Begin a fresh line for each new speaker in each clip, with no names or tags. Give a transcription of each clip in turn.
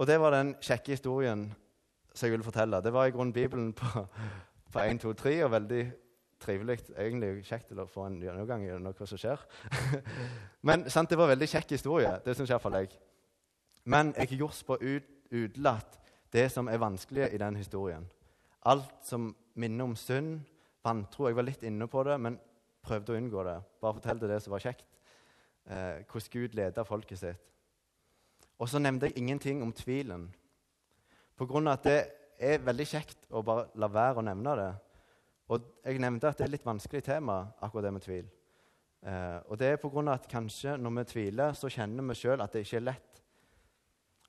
Og det var den kjekke historien som jeg ville fortelle. Det var i grunnen Bibelen på, på 1, 2, 3, og veldig trivelig. Egentlig kjekt å få en gjennomgang i hva som skjer. Men sant, det var en veldig kjekk historie. Det syns iallfall jeg. Men jeg har gjort på ut, utelatt det som er vanskelig i den historien. Alt som minner om synd, vantro Jeg var litt inne på det, men prøvde å unngå det. Bare fortalte det som var kjekt. Eh, hvordan Gud leder folket sitt. Og så nevnte jeg ingenting om tvilen. På grunn av at det er veldig kjekt å bare la være å nevne det. Og jeg nevnte at det er et litt vanskelig tema, akkurat det med tvil. Eh, og det er på grunn av at kanskje når vi tviler, så kjenner vi sjøl at det ikke er lett.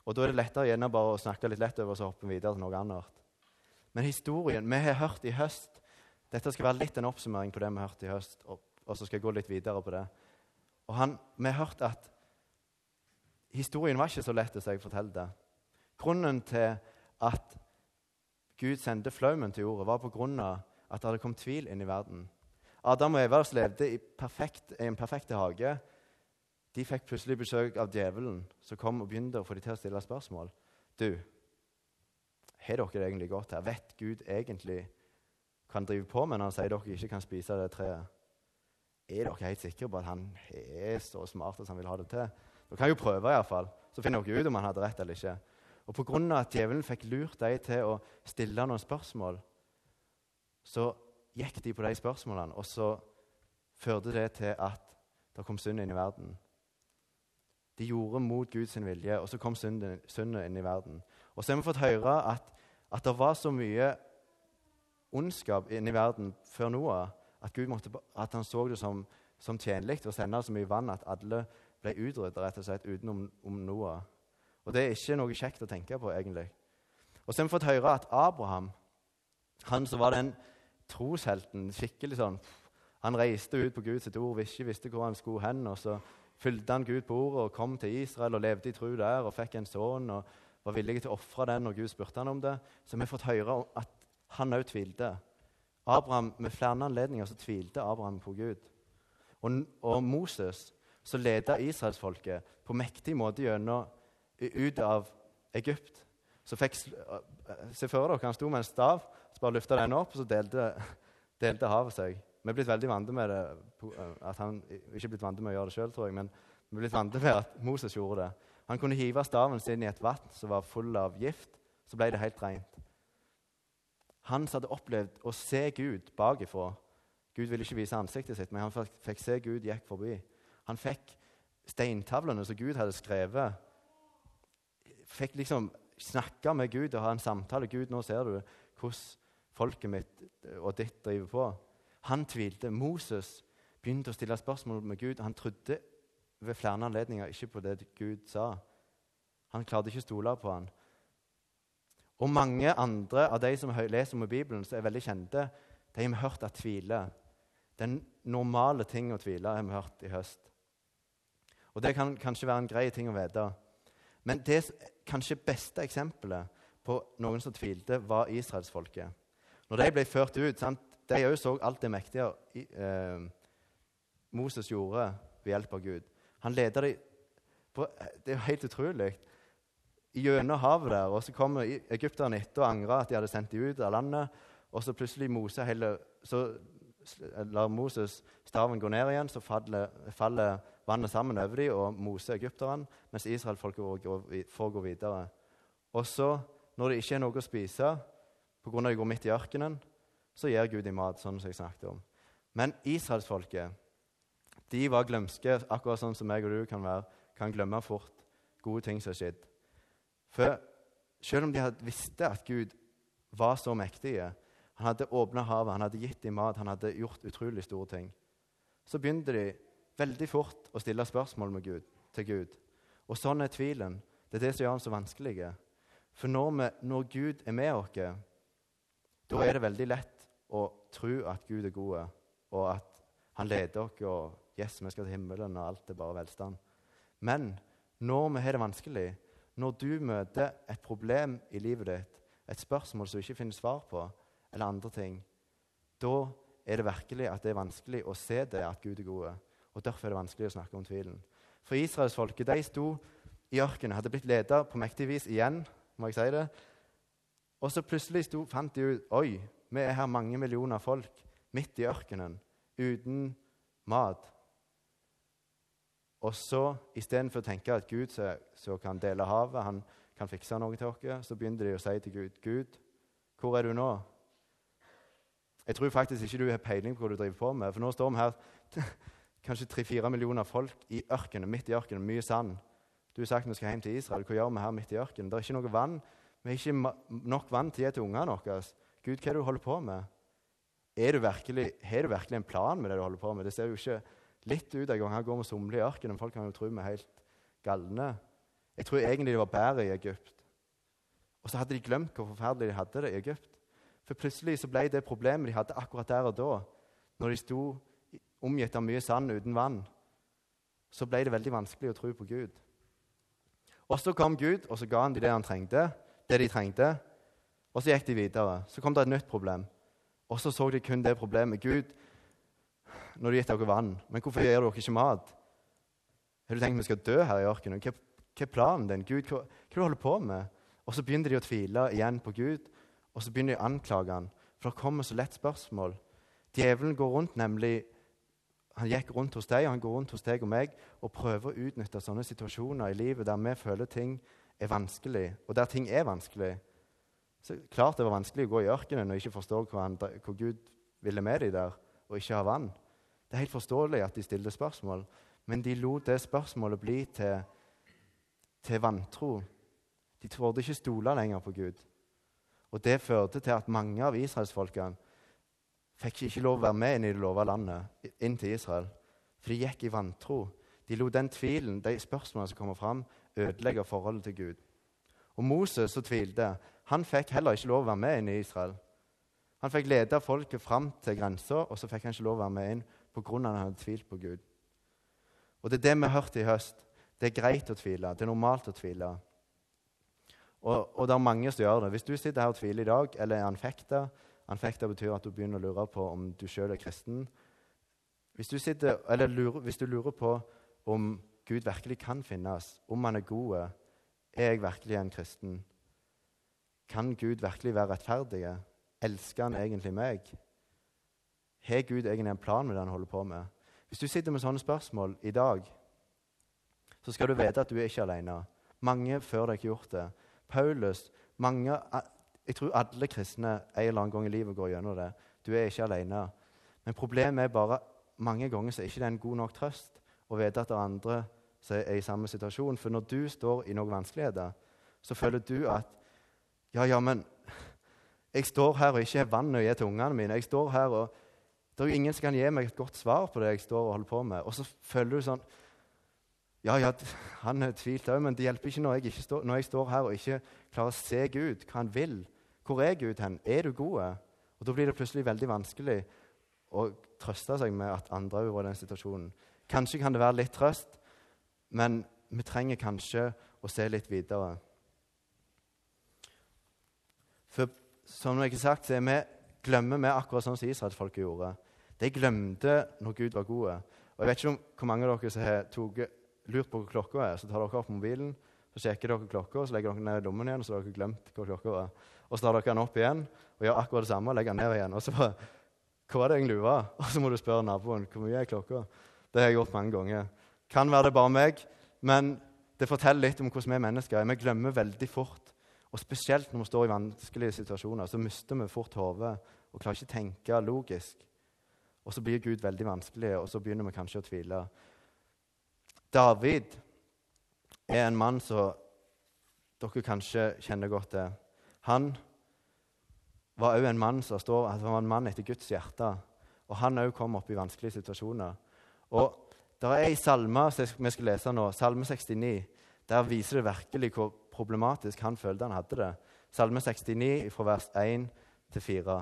Og da er det lettere gjerne bare å snakke litt lett over og så hoppe videre til noe annet. Men historien vi har hørt i høst Dette skal være litt en oppsummering på det vi har hørt i høst, og, og så skal jeg gå litt videre på det. Og han, Vi har hørt at historien var ikke så lett som jeg fortalte. Grunnen til at Gud sendte flaumen til jorda, var på grunn av at det hadde kommet tvil inn i verden. Adam og Eva levde i, perfekt, i en perfekt hage, de fikk plutselig besøk av djevelen, som kom og begynte å få dem til å stille spørsmål. Du, har dere det egentlig godt her? Vet Gud egentlig hva han driver på med når han sier dere ikke kan spise det treet? Er dere helt sikre på at han er så smart at han vil ha det til? Dere kan jo prøve, iallfall. Så finner dere ut om han hadde rett eller ikke. Og pga. at djevelen fikk lurt dem til å stille noen spørsmål, så gikk de på de spørsmålene, og så førte det til at det kom synd inn i verden. De gjorde mot Guds vilje, og så kom syndet inn i verden. Og så har vi fått høre at, at det var så mye ondskap inn i verden før Noah at, Gud måtte, at han så det som, som tjenlig å sende så mye vann at alle ble utrydda rett og slett utenom Noah. Og det er ikke noe kjekt å tenke på, egentlig. Og så har vi fått høre at Abraham, han som var den troshelten skikkelig sånn, Han reiste ut på Guds ord, ikke visste hvor han skulle hen. og Så fulgte han Gud på ordet og kom til Israel og levde i tro der og fikk en sønn og var villig til å ofre den når Gud spurte han om det. Så vi har fått høre at han òg tvilte. Abraham, Med flere anledninger så tvilte Abraham på Gud. Og, og Moses, som leda israelsfolket på mektig måte gjennom ut av Egypt. Så fikk, Se for dere han sto med en stav, så bare løfta den opp, og så delte, delte havet seg. Vi er blitt veldig vante med det, at han ikke blitt vant med å gjøre det sjøl, tror jeg, men vi er blitt vant med at Moses gjorde det. Han kunne hive staven sin i et vann som var full av gift, så ble det helt rent. Han som hadde opplevd å se Gud bakifra Gud ville ikke vise ansiktet sitt, men han fikk se Gud gikk forbi. Han fikk steintavlene som Gud hadde skrevet, fikk liksom snakke med Gud og ha en samtale. Gud, nå ser du hvordan folket mitt og ditt driver på. Han tvilte. Moses begynte å stille spørsmål med Gud. Han trodde ved flere anledninger ikke på det Gud sa. Han klarte ikke å stole på han. Og mange andre av de som leser om Bibelen, som er veldig kjente, de har vi hørt at tviler. Den normale ting å tvile har vi hørt i høst. Og Det kan kanskje være en grei ting å vite. Men det kanskje beste eksempelet på noen som tvilte, var israelsfolket. Når de ble ført ut sant? De òg så alt det mektige eh, Moses gjorde ved hjelp av Gud. Han leda dem på, Det er jo helt utrolig. Gjennom havet der, og så kommer egypterne etter og angrer at de hadde sendt dem ut av landet. Og så plutselig Mose hele, så lar Moses staven gå ned igjen, så faller, faller vannet sammen over dem og moser egypterne, mens israelfolket får gå videre. Og så, når det ikke er noe å spise pga. de går midt i ørkenen, så gir Gud dem mat, sånn som jeg snakket om. Men israelsfolket de var glømske, akkurat sånn som jeg og du kan være, kan glemme fort gode ting som har skjedd. For selv om de hadde visste at Gud var så mektige, han hadde åpna havet, han hadde gitt dem mat, han hadde gjort utrolig store ting, så begynte de veldig fort å stille spørsmål Gud, til Gud. Og sånn er tvilen. Det er det som gjør den så vanskelig. For når, vi, når Gud er med oss, da er det veldig lett å tro at Gud er god, og at han leder oss, og yes, vi skal til himmelen, og alt er bare velstand. Men når vi har det vanskelig, når du møter et problem i livet ditt, et spørsmål som du ikke finner svar på, eller andre ting, da er det virkelig at det er vanskelig å se det at Gud er god. Og Derfor er det vanskelig å snakke om tvilen. For israelsfolket de sto i ørkenen. Hadde blitt leda på mektig vis igjen, må jeg si det. Og så plutselig sto, fant de ut Oi, vi er her mange millioner folk midt i ørkenen uten mat. Og så, istedenfor å tenke at Gud så, kan dele havet, han kan fikse noe til oss, så begynte de å si til Gud Gud, hvor er du nå? Jeg tror faktisk ikke du har peiling på hva du driver på med. For nå står vi her kanskje tre-fire millioner folk i ørkenen, midt i ørkenen, mye sand. Du har sagt vi skal hjem til Israel. Hva gjør vi her midt i ørkenen? Det er ikke noe vann. Vi har ikke nok vann til å gi til ungene våre. Gud, hva er det du holder på med? Er du virkelig, har du virkelig en plan med det du holder på med? Det ser jo ikke litt ut en gang. Her går vi somler i ørkenen. Folk kan jo tro vi er helt galne. Jeg tror egentlig det var bedre i Egypt. Og så hadde de glemt hvor forferdelig de hadde det i Egypt. For plutselig så ble det problemet de hadde akkurat der og da, når de sto omgitt av mye sand uten vann, så ble det veldig vanskelig å tro på Gud. Og så kom Gud, og så ga han dem det han trengte, det de trengte. Og så gikk de videre. Så kom det et nytt problem. Og så så de kun det problemet. Gud, nå har du gitt dere vann, men hvorfor gir dere ikke mat? Har du tenkt vi skal dø her i ørkenen? Hva, hva, er planen din? Gud, hva, hva du holder du på med? Og så begynner de å tvile igjen på Gud, og så begynner de å anklage han. For det kommer så lett spørsmål. Djevelen går rundt nemlig han gikk rundt hos deg og han går rundt hos deg og meg og prøver å utnytte sånne situasjoner i livet der vi føler ting er vanskelig, og der ting er vanskelig. Så Klart det var vanskelig å gå i ørkenen og ikke forstå hvor, Gud ville med dem der, og ikke ha vann. Det er helt forståelig at de stilte spørsmål, men de lot det spørsmålet bli til, til vantro. De torde ikke stole lenger på Gud. Og Det førte til at mange av israelsfolkene fikk ikke lov å være med inn i det lova landet, inn til Israel. For de gikk i vantro. De lot den tvilen, de spørsmålene som kommer fram, ødelegge forholdet til Gud. Og Moses, som tvilte, han fikk heller ikke lov å være med inn i Israel. Han fikk lede folket fram til grensa, og så fikk han ikke lov å være med inn pga. at han hadde tvilt på Gud. Og Det er det vi har hørt i høst. Det er greit å tvile. Det er normalt å tvile. Og, og det er mange som gjør det. Hvis du sitter her og tviler i dag, eller er anfekta Anfekta betyr at du begynner å lure på om du sjøl er kristen. Hvis du, sitter, lurer, hvis du, lurer, på om Gud virkelig kan finnes, om han er god, er jeg virkelig en kristen? Kan Gud virkelig være rettferdig? Elsker han egentlig meg? Har Gud egentlig en plan med det han holder på med? Hvis du sitter med sånne spørsmål i dag, så skal du vite at du er ikke alene. Mange før deg har gjort det. Paulus mange, Jeg tror alle kristne en eller annen gang i livet går gjennom det. Du er ikke alene. Men problemet er bare mange ganger så er ikke det en god nok trøst å vite at det er andre som er i samme situasjon. For når du står i noen vanskeligheter, så føler du at Ja, ja, men jeg står her og ikke har vann å gi til ungene mine. Jeg står her og Det er jo ingen som kan gi meg et godt svar på det jeg står og holder på med. Og så føler du sånn Ja, ja, han har tvilt òg, men det hjelper ikke når jeg, ikke står, når jeg står her og ikke klarer å se Gud, hva han vil. Hvor er Gud hen? Er du god? Og Da blir det plutselig veldig vanskelig å trøste seg med at andre er i den situasjonen. Kanskje kan det være litt trøst, men vi trenger kanskje å se litt videre. For som jeg har sagt, så vi, glemmer vi akkurat sånn som israelsfolket gjorde. De glemte når Gud var god. Og Jeg vet ikke om hvor mange av dere som har lurt på hvor klokka er. Så tar dere opp mobilen, så sjekker dere klokka, så legger dere ned i lommen igjen, og så har dere glemt hvor klokka er. Og så tar dere den opp igjen og gjør akkurat det samme og legger den ned igjen. Og så bare Hva var det egentlig var? Og så må du spørre naboen hvor mye er klokka. Det har jeg gjort mange ganger. Kan være det bare meg, men det forteller litt om hvordan vi er mennesker. Vi glemmer veldig fort. Og Spesielt når vi står i vanskelige situasjoner, så mister vi fort hodet og klarer ikke å tenke logisk. Og så blir Gud veldig vanskelig, og så begynner vi kanskje å tvile. David er en mann som dere kanskje kjenner godt til. Han var òg en mann som står, han var en mann etter Guds hjerte. Og han òg kom opp i vanskelige situasjoner. Og det er ei salme vi skal lese nå, Salme 69. Der viser det virkelig hvor problematisk han følte han hadde det. Salme 69 fra vers 1 til 4.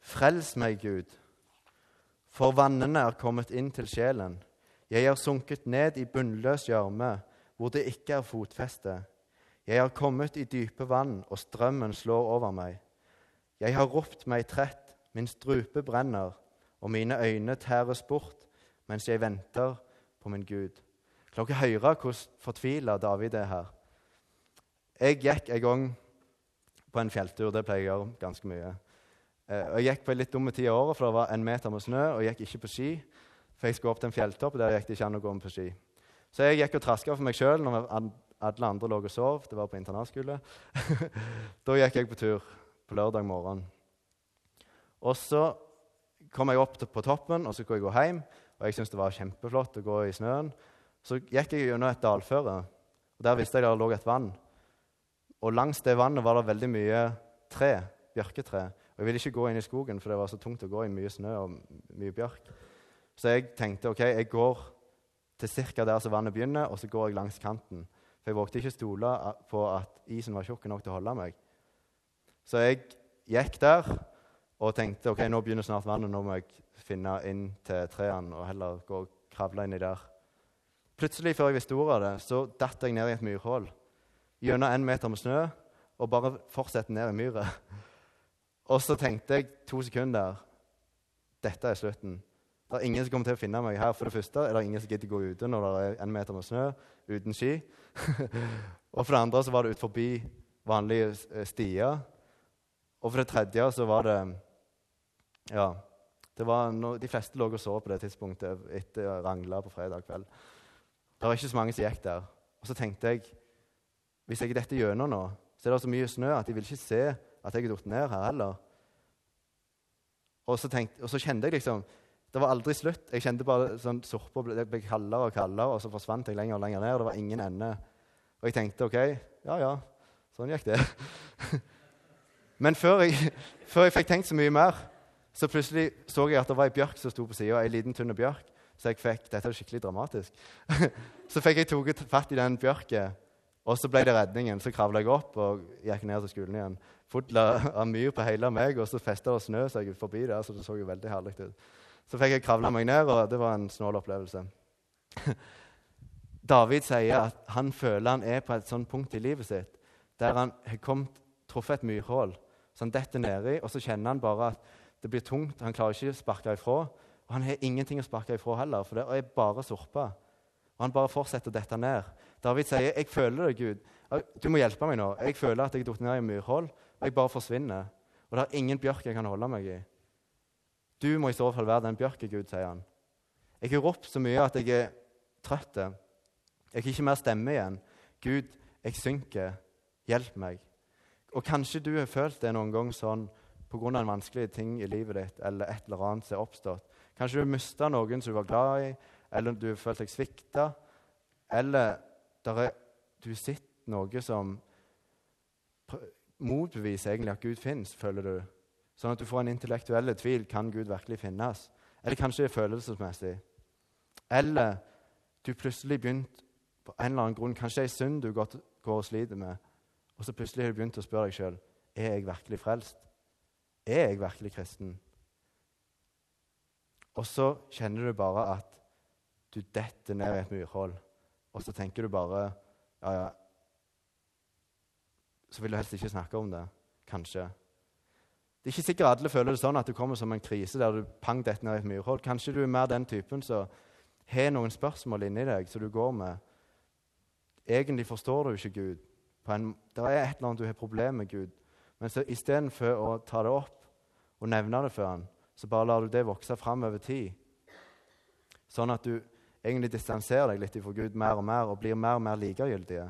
Frels meg, Gud, for vannene er kommet inn til sjelen. Jeg er sunket ned i bunnløs gjørme, hvor det ikke er fotfeste. Jeg har kommet i dype vann, og strømmen slår over meg. Jeg har ropt meg trett, min strupe brenner, og mine øyne tæres bort mens jeg venter på min Gud. Kan dere høre hvordan fortvila David er her? Jeg gikk en gang på en fjelltur. Det pleier jeg å gjøre ganske mye. Eh, Jeg gikk på en litt dumme tid av året, for det var en meter med snø, og jeg gikk ikke på ski. For jeg skulle opp til en fjelltopp, og der gikk det ikke an å gå med på ski. Så jeg gikk og traska for meg sjøl når alle andre lå og sov. Det var på internatskole. da gikk jeg på tur på lørdag morgen. Og så kom jeg opp på toppen, og så skulle jeg gå hjem. Og jeg syntes det var kjempeflott å gå i snøen. Så gikk jeg gjennom et dalføre, og der visste jeg det lå et vann. Og langs det vannet var det veldig mye tre, bjørketre. Og jeg ville ikke gå inn i skogen, for det var så tungt å gå i mye snø og mye bjørk. Så jeg tenkte ok, jeg går til ca. der som vannet begynner, og så går jeg langs kanten. For jeg vågte ikke stole på at isen var tjukk nok til å holde meg. Så jeg gikk der og tenkte ok, nå begynner snart vannet, nå må jeg finne inn til trærne og heller gå og kravle inni der. Plutselig, før jeg visste ordet av det, så datt jeg ned i et myrhull gjennom en meter med snø og bare fortsette ned i myra. Og så tenkte jeg to sekunder dette er slutten. Det er ingen som kommer til å finne meg her. For det første er det ingen som gidder gå ute når det er en meter med snø uten ski. og for det andre så var det ut forbi vanlige eh, stier. Og for det tredje så var det Ja. Det var no, de fleste lå og sov på det tidspunktet etter å rangla på fredag kveld. Det var ikke så mange som gikk der. Og så tenkte jeg hvis jeg detter gjennom nå, så er det så mye snø at de vil ikke se at jeg er falt ned her heller. Og så, tenkte, og så, kjente jeg liksom Det var aldri slutt. Jeg kjente bare sånn sorpa ble, ble kaldere og kaldere, og så forsvant jeg lenger og lenger ned. og Det var ingen ende. Og jeg tenkte OK, ja ja, sånn gikk det. Men før jeg, før jeg, fikk tenkt så mye mer, så plutselig så jeg at det var ei bjørk som sto på sida. Ei liten, tynn bjørk. Så jeg fikk, Dette er skikkelig dramatisk. så fikk jeg tatt fatt i den bjørken og så ble det redningen. Så kravla jeg opp og gikk ned til skolen igjen. Full av myr på hele meg, og så festa det snø så jeg forbi der, så det så jo veldig herlig ut. Så fikk jeg kravla meg ned, og det var en snål opplevelse. David sier at han føler han er på et sånt punkt i livet sitt der han har kommet, truffet et myrhull. Så han detter nedi, og så kjenner han bare at det blir tungt. Han klarer ikke å sparke ifra. Og han har ingenting å sparke ifra heller, for det er bare sorpa. Og han bare fortsetter å dette ned. David sier, 'Jeg føler det, Gud. Du må hjelpe meg nå. Jeg føler at jeg har falt ned i myrhull, og jeg bare forsvinner.' 'Og det er ingen bjørk jeg kan holde meg i.' 'Du må i så fall være den bjørkegud, sier han. 'Jeg har ropt så mye at jeg er trøtt. Jeg har ikke mer stemme igjen. Gud, jeg synker. Hjelp meg.' Og kanskje du har følt det noen gang sånn pga. en vanskelig ting i livet ditt eller et eller annet som er oppstått. Kanskje du har mista noen som du var glad i, eller du har følt deg svikta. Eller er, du sett noe som motbeviser egentlig at Gud fins, føler du. Sånn at du får en intellektuell tvil kan Gud virkelig finnes. Eller kanskje følelsesmessig. Eller du plutselig begynt på en eller annen grunn, Kanskje ei synd du går og sliter med, og så plutselig har du begynt å spørre deg sjøl er jeg virkelig frelst. Er jeg virkelig kristen? Og så kjenner du bare at du detter ned i et myrhold. Og så tenker du bare Ja, ja Så vil du helst ikke snakke om det. Kanskje. Det er ikke sikkert alle føler det sånn at du kommer som en krise der du pang detter ned i et myrhold. Kanskje du er mer den typen som har noen spørsmål inni deg som du går med. Egentlig forstår du ikke Gud. En, det er et eller annet du har problemer med Gud. Men så istedenfor å ta det opp og nevne det for han, så bare lar du det vokse fram over tid. Sånn at du egentlig distanserer deg litt fra Gud mer og mer og blir mer og mer likegyldige.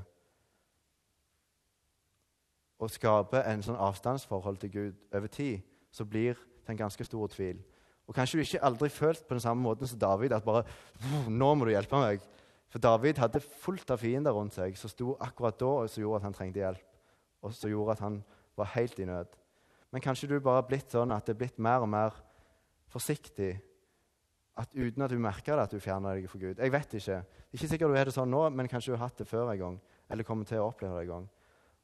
Og skaper en sånn avstandsforhold til Gud over tid, så blir det en ganske stor tvil. Og Kanskje du ikke aldri følt på den samme måten som David, at bare 'Nå må du hjelpe meg.' For David hadde fullt av fiender rundt seg som sto akkurat da og som gjorde at han trengte hjelp, og som gjorde at han var helt i nød. Men kanskje du bare har blitt sånn at det er blitt mer og mer forsiktig at uten at du merker det, at du fjerner deg for Gud. Jeg vet ikke. Det er ikke sikkert du er det sånn nå, men kanskje du har hatt det før en gang. Eller kommer til å oppleve det en gang.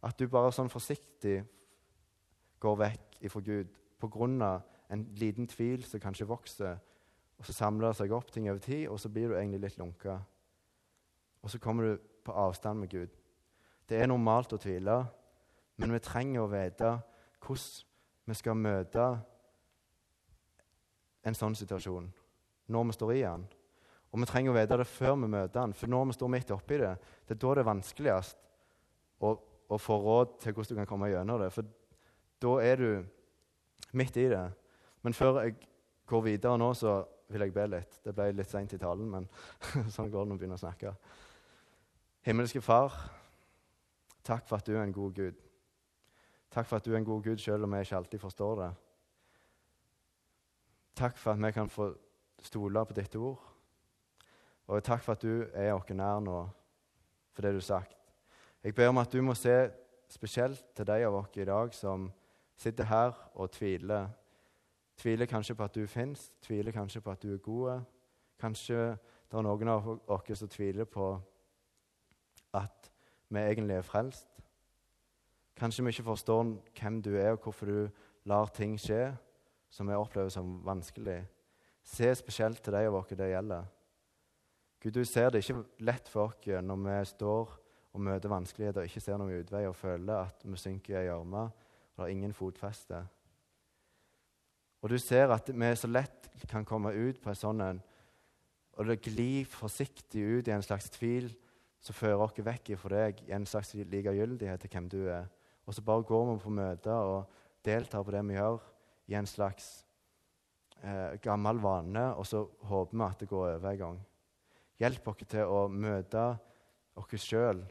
At du bare sånn forsiktig går vekk ifra Gud pga. en liten tvil som kanskje vokser. Og så samler det seg opp ting over tid, og så blir du egentlig litt lunka. Og så kommer du på avstand med Gud. Det er normalt å tvile, men vi trenger å vite hvordan vi skal møte en sånn situasjon når vi står i den. Og vi trenger å vite det før vi møter den, for når vi står midt oppi det, det er da det er vanskeligst å, å få råd til hvordan du kan komme gjennom det. For da er du midt i det. Men før jeg går videre nå, så vil jeg be litt. Det ble litt seint i talen, men sånn går det når vi begynner å snakke. Himmelske Far, takk for at du er en god Gud. Takk for at du er en god Gud selv om vi ikke alltid forstår det. Takk for at vi kan få stole på ditt ord. Og takk for at du er oss nær nå, for det du har sagt. Jeg ber om at du må se spesielt til de av oss i dag som sitter her og tviler. Tviler kanskje på at du fins, tviler kanskje på at du er god. Kanskje det er noen av oss som tviler på at vi egentlig er frelst. Kanskje vi ikke forstår hvem du er, og hvorfor du lar ting skje som vi opplever som vanskelig. Se spesielt til de av oss det gjelder. Gud, du ser det ikke lett for oss når vi står og møter vanskeligheter og ikke ser noen utvei og føler at vi synker i gjørma og er ingen fotfeste. Og du ser at vi så lett kan komme ut på en sånn en og det glir forsiktig ut i en slags tvil som fører oss vekk fra deg, i en slags likegyldighet til hvem du er. Og så bare går vi på møter og deltar på det vi gjør, i en slags eh, gammel vane, og så håper vi at det går over en gang. Hjelp oss til å møte oss sjøl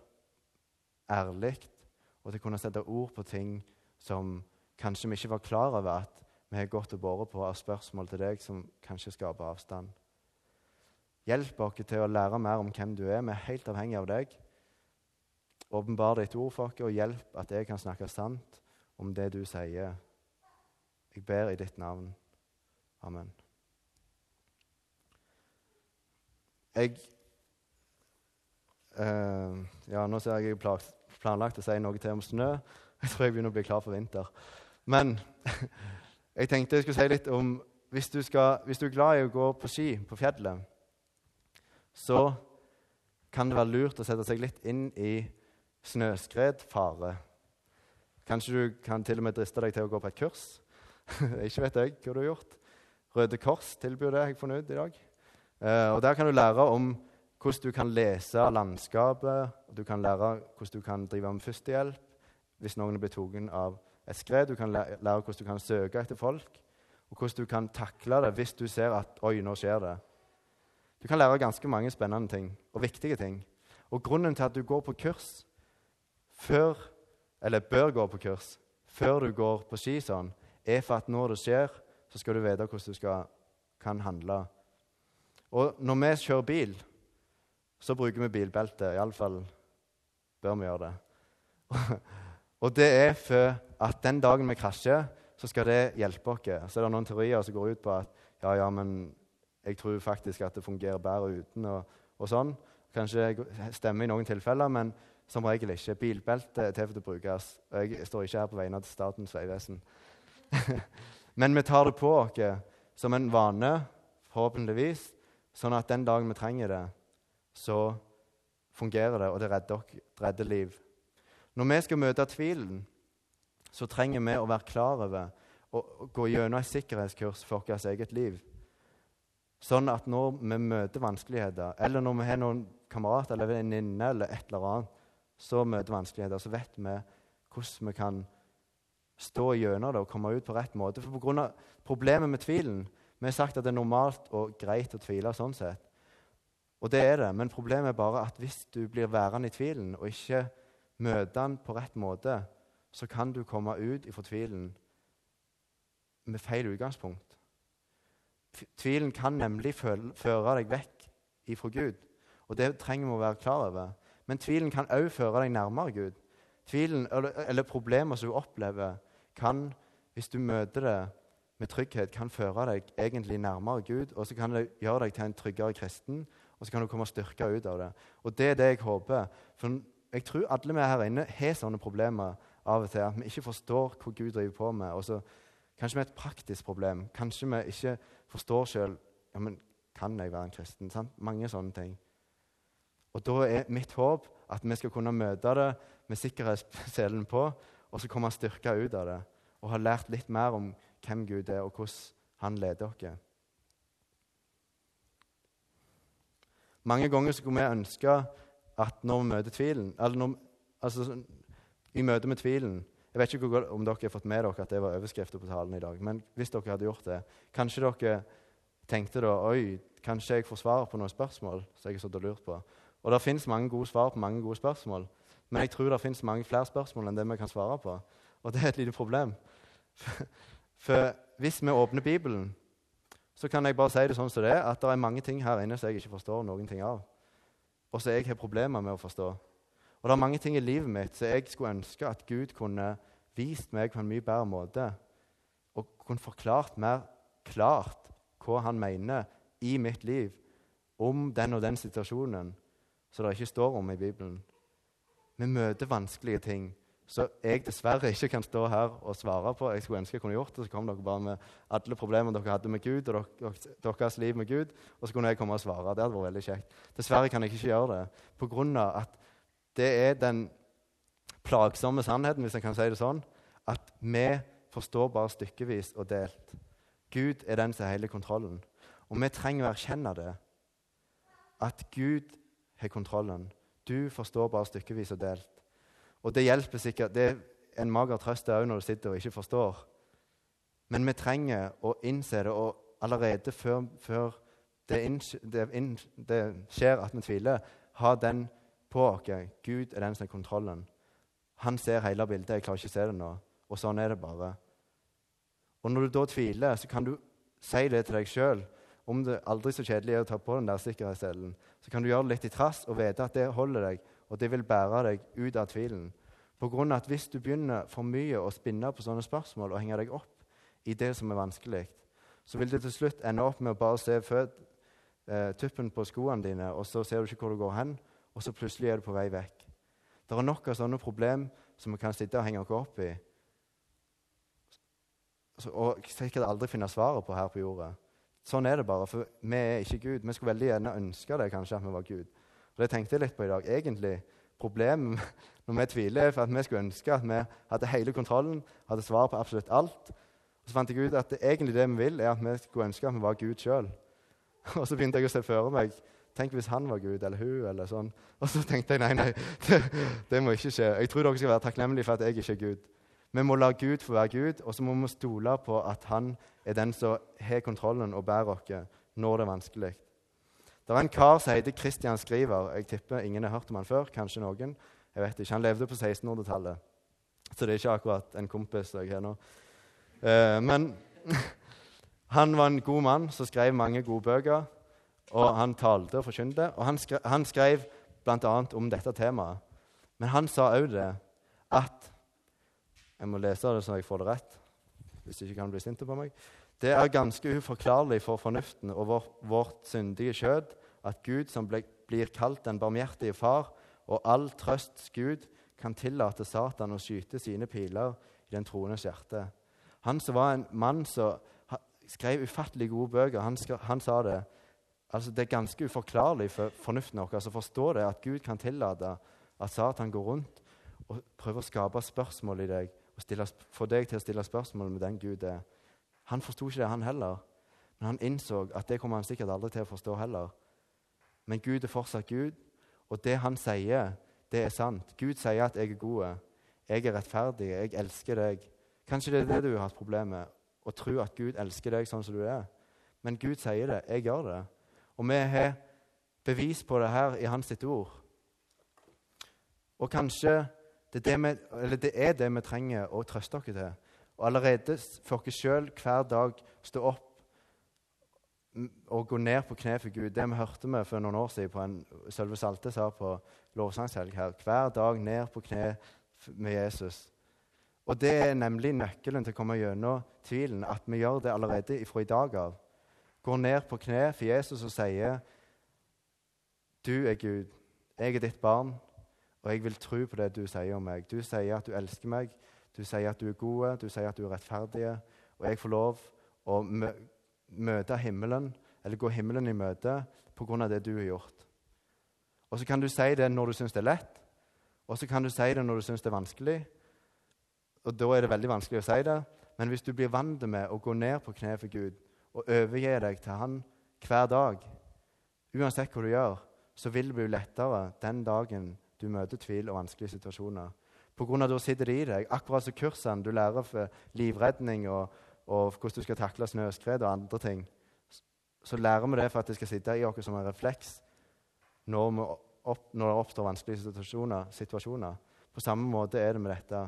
ærlig, og til å kunne sette ord på ting som kanskje vi ikke var klar over at vi har gått og båret på av spørsmål til deg som kanskje skaper avstand. Hjelp oss til å lære mer om hvem du er. Vi er helt avhengig av deg. Åpenbar ditt ord for oss, og hjelp at jeg kan snakke sant om det du sier. Jeg ber i ditt navn. Amen. Jeg uh, Ja, nå ser jeg jeg har planlagt å si noe til om snø. Jeg tror jeg begynner å bli klar for vinter. Men jeg tenkte jeg skulle si litt om hvis du, skal, hvis du er glad i å gå på ski på fjellet, så kan det være lurt å sette seg litt inn i snøskredfare. Kanskje du kan til og med driste deg til å gå på et kurs. ikke vet jeg hva du har gjort. Røde Kors tilbyr det, har jeg funnet ut i dag. Uh, og Der kan du lære om hvordan du kan lese landskapet, du kan lære hvordan du kan drive med førstehjelp hvis noen blir tatt av et skred. Du kan lære hvordan du kan søke etter folk, og hvordan du kan takle det hvis du ser at 'oi, nå skjer det'. Du kan lære ganske mange spennende ting og viktige ting. Og Grunnen til at du går på kurs før, eller bør gå på kurs før du går på ski, sånn, er for at når det skjer, så skal du vite hvordan du skal, kan handle. Og når vi kjører bil, så bruker vi bilbelte. Iallfall bør vi gjøre det. Og det er for at den dagen vi krasjer, så skal det hjelpe oss. Så er det noen teorier som går ut på at ja, ja, men jeg tror faktisk at det fungerer bedre uten. og, og sånn. Kanskje det stemmer i noen tilfeller, men som regel ikke. Bilbelte er til for å brukes. Jeg står ikke her på vegne av Statens vegvesen. men vi tar det på oss som en vane, forhåpentligvis, sånn at den dagen vi trenger det, så fungerer det, og det redder, redder liv. Når vi skal møte tvilen, så trenger vi å være klar over å gå gjennom et sikkerhetskurs for vårt eget liv. Sånn at når vi møter vanskeligheter, eller når vi har noen kamerater eller venninner eller et eller annet, så møter vanskeligheter, så vet vi hvordan vi kan stå gjennom det og komme ut på rett måte. For på grunn av Problemet med tvilen Vi har sagt at det er normalt og greit å tvile. sånn sett. Og det er det, men problemet er bare at hvis du blir værende i tvilen og ikke møter den på rett måte, så kan du komme ut i fortvilen med feil utgangspunkt. Tvilen kan nemlig føre deg vekk ifra Gud, og det trenger vi å være klar over. Men tvilen kan òg føre deg nærmere Gud. Tvilen, eller, eller problemer som du opplever, kan, hvis du møter det med trygghet, kan føre deg egentlig nærmere Gud, og så kan det gjøre deg til en tryggere kristen og så kan du komme styrka ut av det. Og det er det jeg håper. For jeg tror alle vi her inne har sånne problemer av og til. At vi ikke forstår hva Gud driver på med. Og så Kanskje vi har et praktisk problem. Kanskje vi ikke forstår sjøl ja, men kan jeg være en kristen. Sant? Mange sånne ting. Og Da er mitt håp at vi skal kunne møte det med sikkerhetsselen på, og så komme styrka ut av det og ha lært litt mer om hvem Gud er, og hvordan han leder oss. Mange ganger skulle vi ønske at når vi møter tvilen eller når, altså, I møte med tvilen Jeg vet ikke om dere har fått med dere at det var overskrifter på talen i dag. Men hvis dere hadde gjort det, kanskje dere tenkte da Oi, kanskje jeg får svar på noen spørsmål som jeg har stått og lurt på. Og det fins mange gode svar på mange gode spørsmål. Men jeg tror det fins mange flere spørsmål enn det vi kan svare på. Og det er et lite problem. For hvis vi åpner Bibelen, så kan jeg bare si det sånn som det er, at det er mange ting her inne som jeg ikke forstår noen ting av. Og som jeg har problemer med å forstå. Og det er mange ting i livet mitt som jeg skulle ønske at Gud kunne vist meg på en mye bedre måte. Og kunne forklart mer klart hva han mener i mitt liv om den og den situasjonen som det ikke står om i Bibelen. Vi møter vanskelige ting så jeg dessverre ikke kan stå her og svare på. Jeg skulle ønske jeg kunne gjort det. Så kom dere bare med alle problemer dere hadde med Gud og deres liv med Gud, og så kunne jeg komme og svare. Det hadde vært veldig kjekt. Dessverre kan jeg ikke gjøre det på grunn av at det er den plagsomme sannheten, hvis jeg kan si det sånn, at vi forstår bare stykkevis og delt. Gud er den som har hele kontrollen. Og vi trenger å erkjenne det. At Gud har kontrollen. Du forstår bare stykkevis og delt. Og det hjelper sikkert. Det er en mager trøst òg når du sitter og ikke forstår. Men vi trenger å innse det, og allerede før, før det, det, det, skjer at vi tviler, ha den på oss. Gud er den som har kontrollen. Han ser hele bildet. Jeg klarer ikke å se det nå. Og sånn er det bare. Og når du da tviler, så kan du si det til deg sjøl. Om det aldri så kjedelig er å ta på den der sikkerhetsselen, så kan du gjøre det litt i trass og vite at det holder deg og det vil bære deg ut av tvilen. På grunn av at Hvis du begynner for mye å spinne på sånne spørsmål og henge deg opp i det som er vanskelig, så vil det til slutt ende opp med å bare se fød, eh, tuppen på skoene dine, og så ser du ikke hvor du går hen, og så plutselig er du på vei vekk. Det er nok av sånne problem som vi kan sitte og henge oss opp i, og sikkert aldri finne svaret på her på jorda. Sånn er det bare, for vi er ikke Gud. Vi skulle veldig gjerne ønske det, kanskje, at vi var Gud. Og Det tenkte jeg litt på i dag. Egentlig, Problemet når vi tviler, er for at vi skulle ønske at vi hadde hele kontrollen, hadde svar på absolutt alt. Og Så fant jeg ut at det, egentlig det vi vil, er at vi skulle ønske at vi var Gud sjøl. Og så begynte jeg å se for meg Tenk hvis han var Gud, eller hun, eller sånn. Og så tenkte jeg nei, nei, det, det må ikke skje. Jeg tror dere skal være takknemlige for at jeg ikke er Gud. Vi må la Gud få være Gud, og så må vi stole på at han er den som har kontrollen og bærer oss når det er vanskelig. Det var en kar som heter Christian Skriver. Jeg tipper ingen har hørt om han før. Kanskje noen. Jeg vet ikke. Han levde på 1600-tallet, så det er ikke akkurat en kompis jeg har nå. Eh, men han var en god mann som skrev mange gode bøker. Og han talte og forkynte. Og han skrev, han skrev bl.a. om dette temaet. Men han sa òg det at Jeg må lese det så jeg får det rett, hvis ikke kan bli sinte på meg. Det er ganske uforklarlig for fornuften og vår, vårt syndige kjød at Gud, som ble, blir kalt den barmhjertige far og all trøsts Gud, kan tillate Satan å skyte sine piler i den troendes hjerte. Han som var en mann som skrev ufattelig gode bøker, han, han sa det. Altså, det er ganske uforklarlig for fornuften vår altså, å forstå det, at Gud kan tillate at Satan går rundt og prøver å skape spørsmål i deg og stille, få deg til å stille spørsmål med den Gud er. Han forsto ikke det, han heller. Men han innså at det kommer han sikkert aldri til å forstå heller. Men Gud er fortsatt Gud, og det han sier, det er sant. Gud sier at 'jeg er god', 'jeg er rettferdig', 'jeg elsker deg'. Kanskje det er det du har hatt problem med, å tro at Gud elsker deg sånn som du er. Men Gud sier det. Jeg gjør det. Og vi har bevis på det her i Hans sitt ord. Og kanskje det er det, vi, det er det vi trenger å trøste oss til. Og allerede for oss sjøl hver dag stå opp og gå ned på kne for Gud. Det vi hørte vi for noen år siden på en Sølve Salte sa på lovsangshelg her. Hver dag ned på kne med Jesus. Og det er nemlig nøkkelen til å komme gjennom tvilen, at vi gjør det allerede fra i dag av. Går ned på kne for Jesus og sier, 'Du er Gud, jeg er ditt barn, og jeg vil tro på det du sier om meg.' Du sier at du elsker meg, du sier at du er god, du sier at du er rettferdig, og jeg får lov å møte himmelen, eller gå himmelen i møte pga. det du har gjort. Og Så kan du si det når du syns det er lett, og så kan du si det når du syns det er vanskelig. Og Da er det veldig vanskelig å si det, men hvis du blir vant med å gå ned på kne for Gud og overgi deg til Han hver dag, uansett hva du gjør, så vil det bli lettere den dagen du møter tvil og vanskelige situasjoner. På grunn av Da sitter det i deg. Akkurat som kursene du lærer for livredning og, og hvordan du skal takle snøskred og andre ting, så lærer vi det for at det skal sitte i oss som en refleks når, opp, når det oppstår vanskelige situasjoner, situasjoner. På samme måte er det med dette.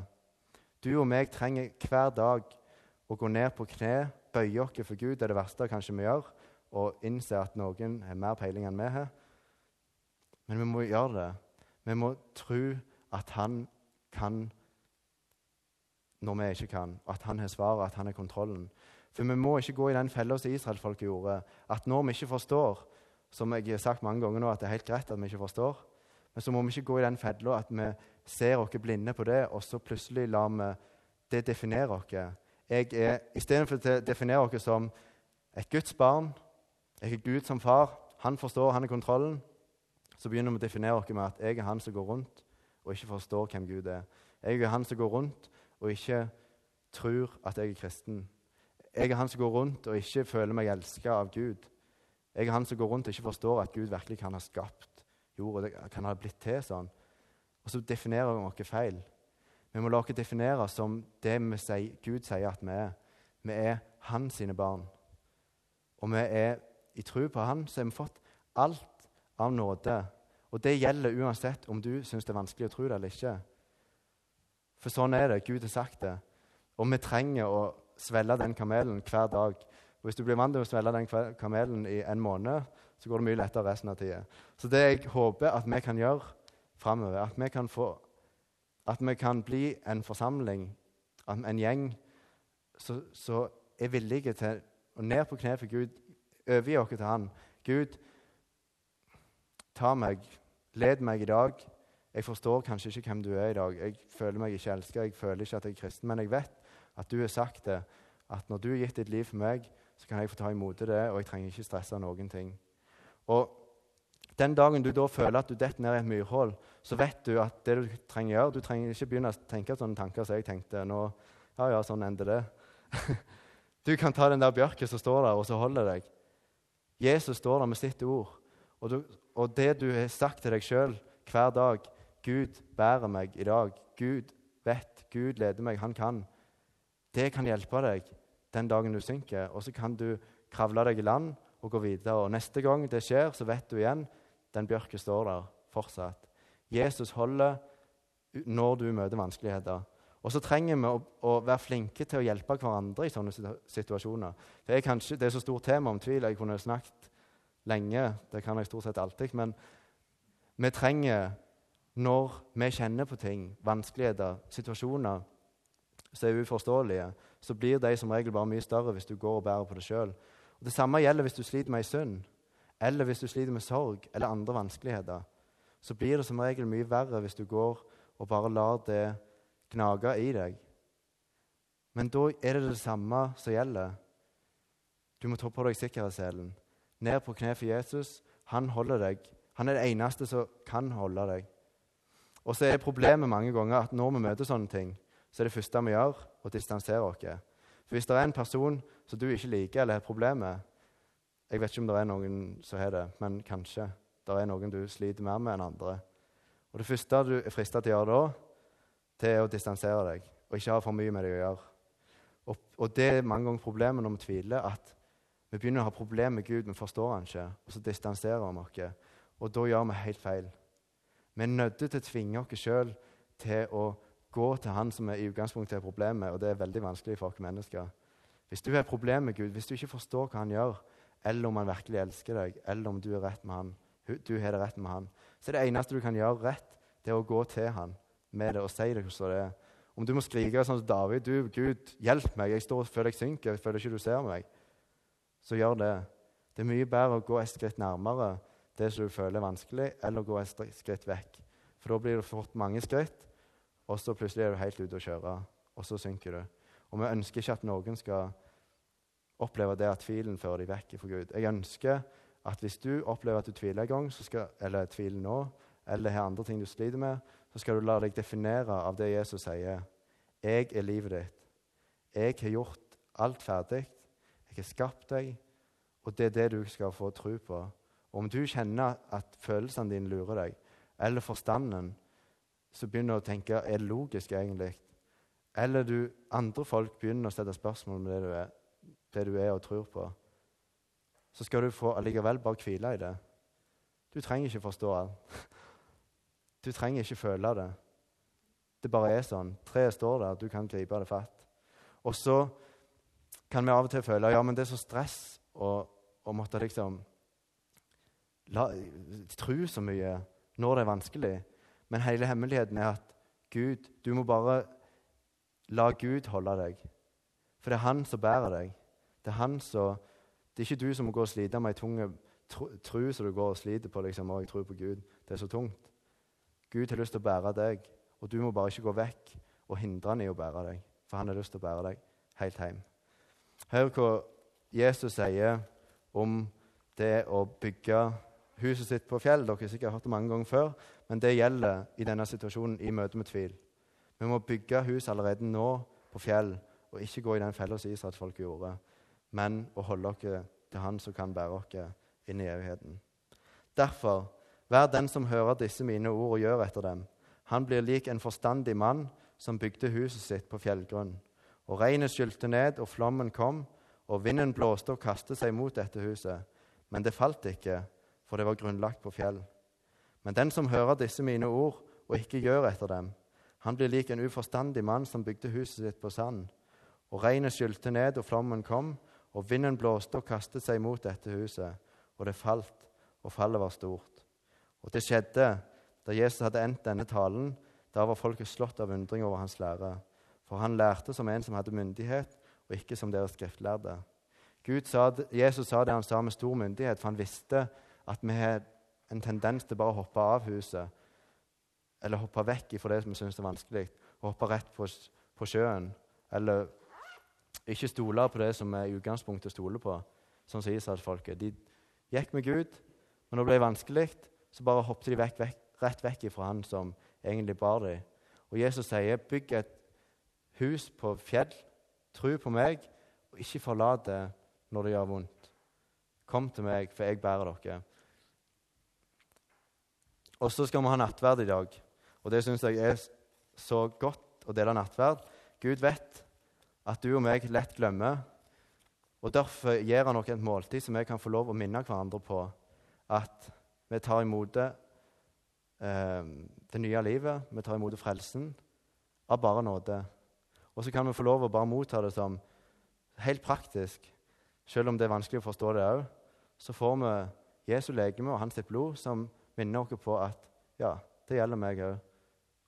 Du og meg trenger hver dag å gå ned på kne, bøye oss for Gud, det er det verste kanskje vi gjør, og innse at noen har mer peiling enn vi har. Men vi må gjøre det. Vi må tro at han kan når vi ikke kan, at han har svaret, at han har kontrollen. For vi må ikke gå i den fella som israelfolket gjorde, at når vi ikke forstår, som jeg har sagt mange ganger nå, at det er helt greit at vi ikke forstår, men så må vi ikke gå i den fella at vi ser oss blinde på det, og så plutselig lar vi det definere oss. Jeg er, Istedenfor å definere oss som et Guds barn, jeg er Gud som far, han forstår, han er kontrollen, så begynner vi å definere oss med at jeg er han som går rundt og ikke forstår hvem Gud er. Jeg er han som går rundt og ikke tror at jeg er kristen. Jeg er han som går rundt og ikke føler meg elska av Gud. Jeg er han som går rundt og ikke forstår at Gud virkelig kan ha skapt jord, det kan ha blitt til sånn. Og så definerer vi noe feil. Vi må la oss definere som det sier, Gud sier at vi er. Vi er hans sine barn. Og vi er i tro på Han, så har vi fått alt av nåde. Og det gjelder uansett om du syns det er vanskelig å tro det eller ikke. For sånn er det. Gud har sagt det. Og vi trenger å svelge den kamelen hver dag. Og Hvis du blir vant til å svelge den kamelen i en måned, så går det mye lettere resten av tida. Så det jeg håper at vi kan gjøre framover, at vi kan få at vi kan bli en forsamling, en gjeng, som er villige til å ned på kne for Gud, overgi oss til Han. Gud, ta meg, led meg i dag. Jeg forstår kanskje ikke hvem du er i dag. Jeg føler meg ikke elska, jeg føler ikke at jeg er kristen, men jeg vet at du har sagt det. At når du har gitt ditt liv for meg, så kan jeg få ta imot det, og jeg trenger ikke stresse noen ting. Og den dagen du da føler at du detter ned i et myrhull, så vet du at det du trenger å gjøre Du trenger ikke begynne å tenke sånne tanker som jeg tenkte. nå, ja, ja, sånn ender det. du kan ta den der bjørken som står der, og så holder deg. Jesus står der med sitt ord. Og, du, og det du har sagt til deg sjøl hver dag Gud bærer meg i dag. Gud vet. Gud leder meg. Han kan. Det kan hjelpe deg den dagen du synker. Og så kan du kravle deg i land og gå videre. Og Neste gang det skjer, så vet du igjen den bjørken står der fortsatt. Jesus holder når du møter vanskeligheter. Og så trenger vi å, å, være flinke til å hjelpe hverandre i sånne situasjoner. Det er kanskje det er så stort tema om tvil. Jeg kunne snakket lenge. Det kan jeg stort sett alltid. Men vi trenger, når vi kjenner på ting, vanskeligheter, situasjoner som er uforståelige, så blir de som regel bare mye større hvis du går og bærer på det sjøl. Det samme gjelder hvis du sliter med ei synd, eller hvis du sliter med sorg eller andre vanskeligheter. Så blir det som regel mye verre hvis du går og bare lar det gnage i deg. Men da er det det samme som gjelder. Du må ta på deg sikkerhetsselen. Ned på kne for Jesus. Han holder deg. Han er det eneste som kan holde deg. Og så er problemet mange ganger at når vi møter sånne ting, så er det første vi gjør, å distansere oss. For hvis det er en person som du ikke liker eller har problemer med Jeg vet ikke om det er noen som har det, men kanskje det er noen du sliter mer med enn andre. Og Det første du er frista til å gjøre da, det er å distansere deg og ikke ha for mye med deg å gjøre. Og, og det er mange ganger problemet når vi tviler, at vi begynner å ha problemer med Gud, vi forstår han ikke, og så distanserer vi oss. Og da gjør vi helt feil. Vi er nødt til å tvinge oss sjøl til å gå til han som er i utgangspunktet er problemet, og det er veldig vanskelig for oss mennesker. Hvis du har et problem med Gud, hvis du ikke forstår hva han gjør, eller om han virkelig elsker deg, eller om du er rett med han, du har det rett med han, så er det eneste du kan gjøre rett, det er å gå til han med det og si det hvordan det er. Om du må skrike sånn som David du, 'Gud, hjelp meg, jeg står og føler jeg synker, jeg føler ikke du ser meg', så gjør det. Det er mye bedre å gå et skritt nærmere det som du føler er vanskelig, eller gå et skritt vekk. For da blir det fort mange skritt, og så plutselig er du helt ute å kjøre, og så synker du. Og vi ønsker ikke at noen skal oppleve det at tvilen fører deg vekk fra Gud. Jeg ønsker at hvis du opplever at du tviler en gang, skal, eller tviler nå, eller har andre ting du sliter med, så skal du la deg definere av det Jesus sier. Jeg er livet ditt. Jeg har gjort alt ferdig. Jeg har skapt deg, og det er det du skal få tro på. Om du kjenner at følelsene dine lurer deg, eller forstanden, så begynner du å tenke er det logisk egentlig. Eller du, andre folk begynner å sette spørsmål om det du, er, det du er og tror på. Så skal du få allikevel bare hvile i det. Du trenger ikke forstå alt. Du trenger ikke føle det. Det bare er sånn. Treet står der, du kan gripe det fatt. Og så kan vi av og til føle ja, men det er så stress å måtte liksom la, tro så mye når det er vanskelig. Men hele hemmeligheten er at Gud, du må bare la Gud holde deg. For det er han som bærer deg. Det er han som, det er ikke du som må gå og slite med ei tung tru som du går og sliter på. liksom, og jeg tror på Gud. Det er så tungt. Gud har lyst til å bære deg, og du må bare ikke gå vekk og hindre han i å bære deg. For han har lyst til å bære deg helt hjem. Hør hva Jesus sier om det å bygge huset sitt på fjell. Dere har sikkert hørt det mange ganger før, men det gjelder i denne situasjonen i møte med tvil. Vi må bygge hus allerede nå på fjell, og ikke gå i den fella som Israelsfolket gjorde, men å holde dere til Han som kan bære dere inn i evigheten. Derfor, vær den som hører disse mine ord og gjør etter dem. Han blir lik en forstandig mann som bygde huset sitt på fjellgrunn. Og regnet skylte ned, og flommen kom, og vinden blåste og kastet seg mot dette huset. Men det falt ikke, for det var grunnlagt på fjell. Men den som hører disse mine ord og ikke gjør etter dem, han blir lik en uforstandig mann som bygde huset sitt på sand. Og regnet skylte ned, og flommen kom, og vinden blåste og kastet seg mot dette huset, og det falt, og fallet var stort. Og det skjedde da Jesus hadde endt denne talen. Da var folket slått av undring over hans lære. For han lærte som en som hadde myndighet, og ikke som deres skriftlærde. Sa, Jesus sa det han sa med stor myndighet, for han visste at vi har en tendens til bare å hoppe av huset eller hoppe vekk fra det som vi syns er vanskelig, og hoppe rett på, på, sjøen. Eller ikke stole på det som vi i utgangspunktet stoler på, sånn som Israelsfolket. De gikk med Gud, men når det ble vanskelig, så bare hoppet de vekk, vekk, rett vekk fra han som egentlig bar dem. Og Jesus sier, 'Bygg et hus på fjell, tro på meg, og ikke forlat det når det gjør vondt.' Kom til meg, for jeg bærer dere. Og så skal vi ha nattverd i dag. Og det syns jeg er så godt å dele nattverd. Gud vet at du og meg lett glemmer. Og Derfor gir han oss et måltid som vi kan få lov å minne hverandre på at vi tar imot eh, det nye livet, vi tar imot frelsen av bare nåde. Og så kan vi få lov å bare motta det som helt praktisk. Selv om det er vanskelig å forstå det òg, så får vi Jesu legeme og hans blod som minner oss på at ja, det gjelder meg òg.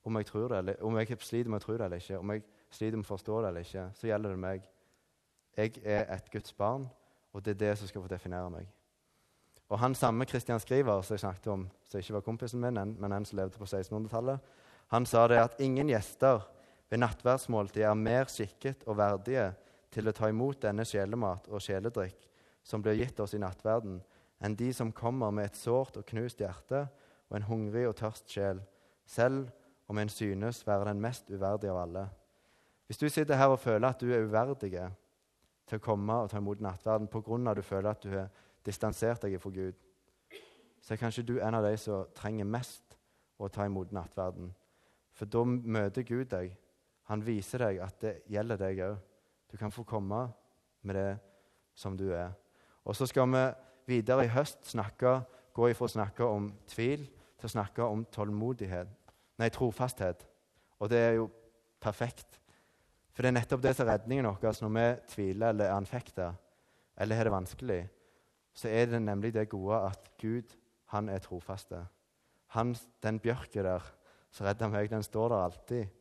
Om jeg, tror det, eller, om jeg sliter med å tro det eller ikke, om jeg sliter med å forstå det eller ikke, så gjelder det meg. Jeg er et Guds barn, og det er det som skal få definere meg. Og Han samme Kristian Skriver som jeg snakket om, som ikke var kompisen min, men en som levde på 1600-tallet, han sa det at ingen gjester ved nattverdsmåltidet er mer skikket og verdige til å ta imot denne sjelemat og sjeledrikk som blir gitt oss i nattverden, enn de som kommer med et sårt og knust hjerte og en hungrig og tørst sjel, selv om en synes være den mest uverdige av alle. Hvis du sitter her og føler at du er uverdig til å komme og ta imot nattverden pga. at du føler at du har distansert deg fra Gud, så er kanskje du en av de som trenger mest å ta imot nattverden. For da møter Gud deg. Han viser deg at det gjelder deg òg. Du kan få komme med det som du er. Og så skal vi videre i høst snakke, gå ifra å snakke om tvil til å snakke om tålmodighet. Nei, trofasthet. Og det er jo perfekt. For det er nettopp det som er redningen vår når vi tviler eller er anfekta eller har det vanskelig. Så er det nemlig det gode at Gud, han er trofaste. Han, den bjørken der som redda meg, den står der alltid.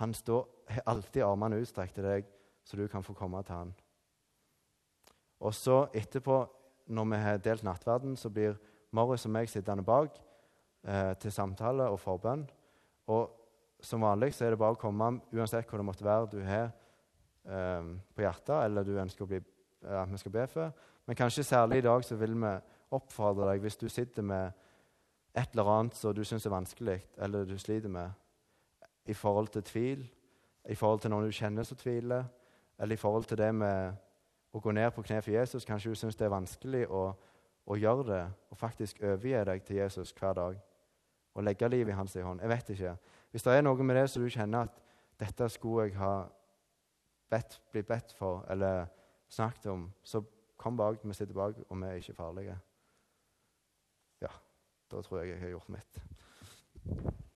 Han står, alltid armene utstrekt til deg, så du kan få komme til han. Og så etterpå, når vi har delt nattverden, så blir Morris og meg sittende bak eh, til samtale og forbønn. Og som vanlig så er det bare å komme uansett hva det måtte være du har eh, på hjertet, eller du ønsker at vi skal be for. Men kanskje særlig i dag så vil vi oppfordre deg, hvis du sitter med et eller annet som du syns er vanskelig, eller du sliter med, i forhold til tvil, i forhold til noen du kjenner som tviler, eller i forhold til det med å gå ned på kne for Jesus. Kanskje du syns det er vanskelig å, å gjøre det og faktisk overgi deg til Jesus hver dag og legge livet i hans hånd. Jeg vet ikke. Hvis det er noe med det som du kjenner at dette skulle jeg ha bedt, blitt bedt for eller snakket om, så kom bak. Vi sitter bak, og vi er ikke farlige. Ja, da tror jeg jeg har gjort mitt.